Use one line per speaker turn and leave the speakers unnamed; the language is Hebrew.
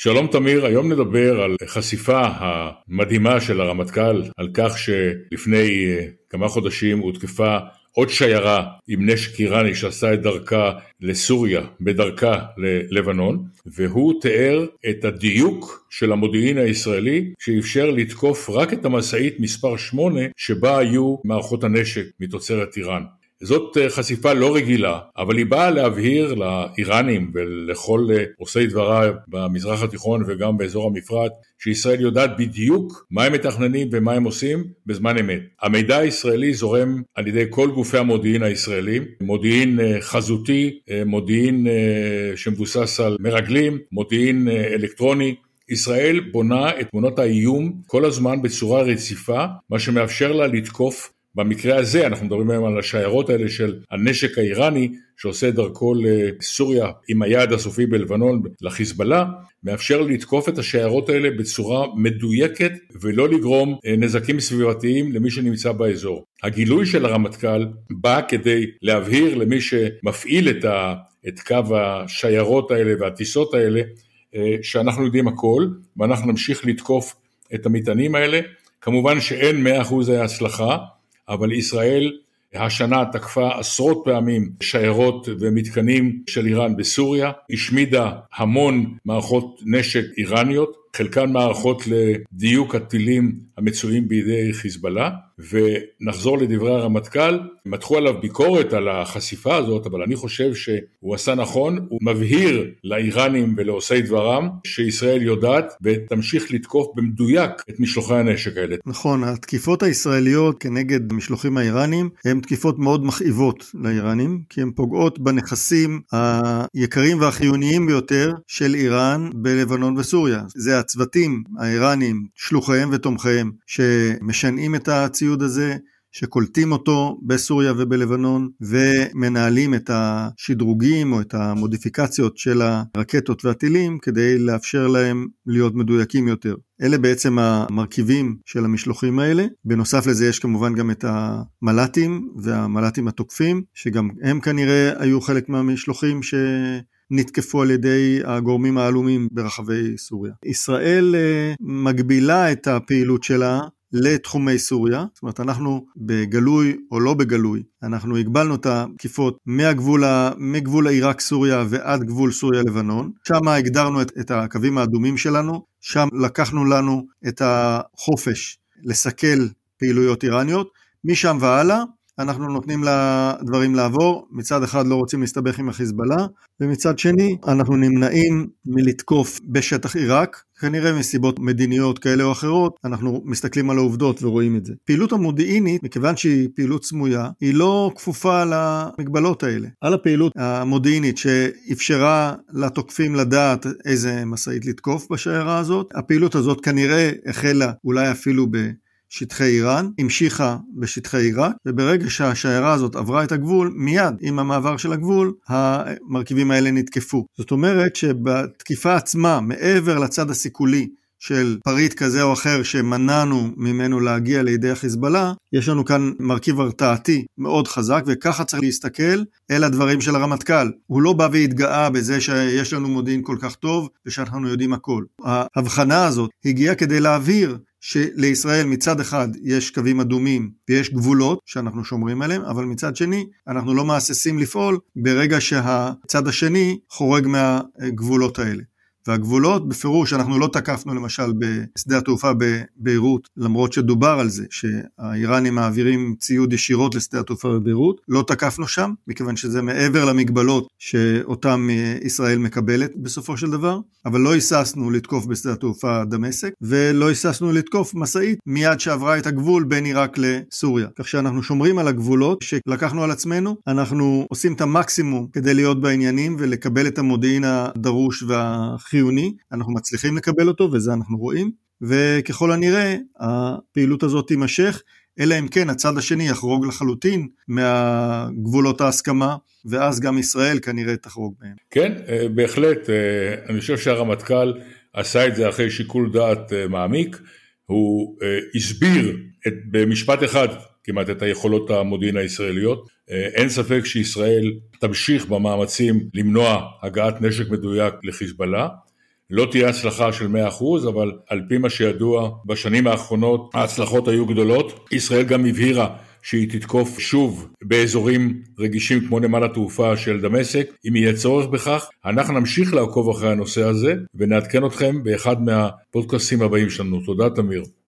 שלום תמיר, היום נדבר על חשיפה המדהימה של הרמטכ"ל על כך שלפני אה, כמה חודשים הותקפה עוד שיירה עם נשק איראני שעשה את דרכה לסוריה בדרכה ללבנון והוא תיאר את הדיוק של המודיעין הישראלי שאפשר לתקוף רק את המשאית מספר 8 שבה היו מערכות הנשק מתוצרת איראן. זאת אה, חשיפה לא רגילה, אבל היא באה להבהיר לאיראנים ולכל אה, עושי דברה במזרח התיכון וגם באזור המפרט, שישראל יודעת בדיוק מה הם מתכננים ומה הם עושים בזמן אמת. המידע הישראלי זורם על ידי כל גופי המודיעין הישראלים, מודיעין אה, חזותי, מודיעין שמבוסס על מרגלים, מודיעין אלקטרוני, ישראל בונה את תמונות האיום כל הזמן בצורה רציפה, מה שמאפשר לה לתקוף במקרה הזה אנחנו מדברים היום על השיירות האלה של הנשק האיראני שעושה דרכו לסוריה עם היעד הסופי בלבנון לחיזבאללה, מאפשר לתקוף את השיירות האלה בצורה מדויקת ולא לגרום אה, נזקים סביבתיים למי שנמצא באזור. הגילוי של הרמטכ"ל בא כדי להבהיר למי שמפעיל את, ה, את קו השיירות האלה והטיסות האלה אה, שאנחנו יודעים הכל ואנחנו נמשיך לתקוף את המטענים האלה. כמובן שאין 100% הצלחה, אבל ישראל השנה תקפה עשרות פעמים שיירות ומתקנים של איראן בסוריה, השמידה המון מערכות נשק איראניות, חלקן מערכות לדיוק הטילים המצויים בידי חיזבאללה, ונחזור לדברי הרמטכ"ל, מתחו עליו ביקורת על החשיפה הזאת, אבל אני חושב שהוא עשה נכון, הוא מבהיר לאיראנים ולעושי דברם שישראל יודעת ותמשיך לתקוף במדויק את משלוחי הנשק האלה.
נכון, התקיפות הישראליות כנגד המשלוחים האיראנים הן תקיפות מאוד מכאיבות לאיראנים, כי הן פוגעות בנכסים היקרים והחיוניים ביותר של איראן בלבנון וסוריה. זה הצוותים האיראנים, שלוחיהם ותומכיהם, שמשנעים את הציוד הזה, שקולטים אותו בסוריה ובלבנון ומנהלים את השדרוגים או את המודיפיקציות של הרקטות והטילים כדי לאפשר להם להיות מדויקים יותר. אלה בעצם המרכיבים של המשלוחים האלה. בנוסף לזה יש כמובן גם את המל"טים והמל"טים התוקפים, שגם הם כנראה היו חלק מהמשלוחים ש... נתקפו על ידי הגורמים העלומים ברחבי סוריה. ישראל אה, מגבילה את הפעילות שלה לתחומי סוריה, זאת אומרת אנחנו בגלוי או לא בגלוי, אנחנו הגבלנו את התקיפות מהגבול, מגבול עיראק סוריה ועד גבול סוריה לבנון, שם הגדרנו את, את הקווים האדומים שלנו, שם לקחנו לנו את החופש לסכל פעילויות איראניות, משם והלאה אנחנו נותנים לדברים לעבור, מצד אחד לא רוצים להסתבך עם החיזבאללה, ומצד שני אנחנו נמנעים מלתקוף בשטח עיראק, כנראה מסיבות מדיניות כאלה או אחרות, אנחנו מסתכלים על העובדות ורואים את זה. פעילות המודיעינית, מכיוון שהיא פעילות סמויה, היא לא כפופה למגבלות האלה. על הפעילות המודיעינית שאפשרה לתוקפים לדעת איזה משאית לתקוף בשיירה הזאת, הפעילות הזאת כנראה החלה אולי אפילו ב... שטחי איראן, המשיכה בשטחי עיראק, וברגע שהשיירה הזאת עברה את הגבול, מיד עם המעבר של הגבול, המרכיבים האלה נתקפו. זאת אומרת שבתקיפה עצמה, מעבר לצד הסיכולי, של פריט כזה או אחר שמנענו ממנו להגיע לידי החיזבאללה, יש לנו כאן מרכיב הרתעתי מאוד חזק, וככה צריך להסתכל אל הדברים של הרמטכ"ל. הוא לא בא והתגאה בזה שיש לנו מודיעין כל כך טוב ושאנחנו יודעים הכל. ההבחנה הזאת הגיעה כדי להבהיר שלישראל מצד אחד יש קווים אדומים ויש גבולות שאנחנו שומרים עליהם, אבל מצד שני אנחנו לא מהססים לפעול ברגע שהצד השני חורג מהגבולות האלה. והגבולות בפירוש אנחנו לא תקפנו למשל בשדה התעופה בביירות למרות שדובר על זה שהאיראנים מעבירים ציוד ישירות לשדה התעופה בביירות לא תקפנו שם מכיוון שזה מעבר למגבלות שאותם ישראל מקבלת בסופו של דבר אבל לא היססנו לתקוף בשדה התעופה דמשק ולא היססנו לתקוף משאית מיד שעברה את הגבול בין עיראק לסוריה. כך שאנחנו שומרים על הגבולות שלקחנו על עצמנו אנחנו עושים את המקסימום כדי להיות בעניינים ולקבל את המודיעין הדרוש והחיובי חיוני, אנחנו מצליחים לקבל אותו וזה אנחנו רואים, וככל הנראה הפעילות הזאת תימשך, אלא אם כן הצד השני יחרוג לחלוטין מהגבולות ההסכמה, ואז גם ישראל כנראה תחרוג מהם.
כן, אה, בהחלט, אה, אני חושב שהרמטכ"ל עשה את זה אחרי שיקול דעת אה, מעמיק, הוא הסביר את, במשפט אחד כמעט את היכולות המודיעין הישראליות. אין ספק שישראל תמשיך במאמצים למנוע הגעת נשק מדויק לחיזבאללה. לא תהיה הצלחה של 100%, אבל על פי מה שידוע, בשנים האחרונות ההצלחות היו גדולות. ישראל גם הבהירה שהיא תתקוף שוב באזורים רגישים כמו נמל התעופה של דמשק, אם יהיה צורך בכך. אנחנו נמשיך לעקוב אחרי הנושא הזה ונעדכן אתכם באחד מהפודקאסים הבאים שלנו. תודה תמיר.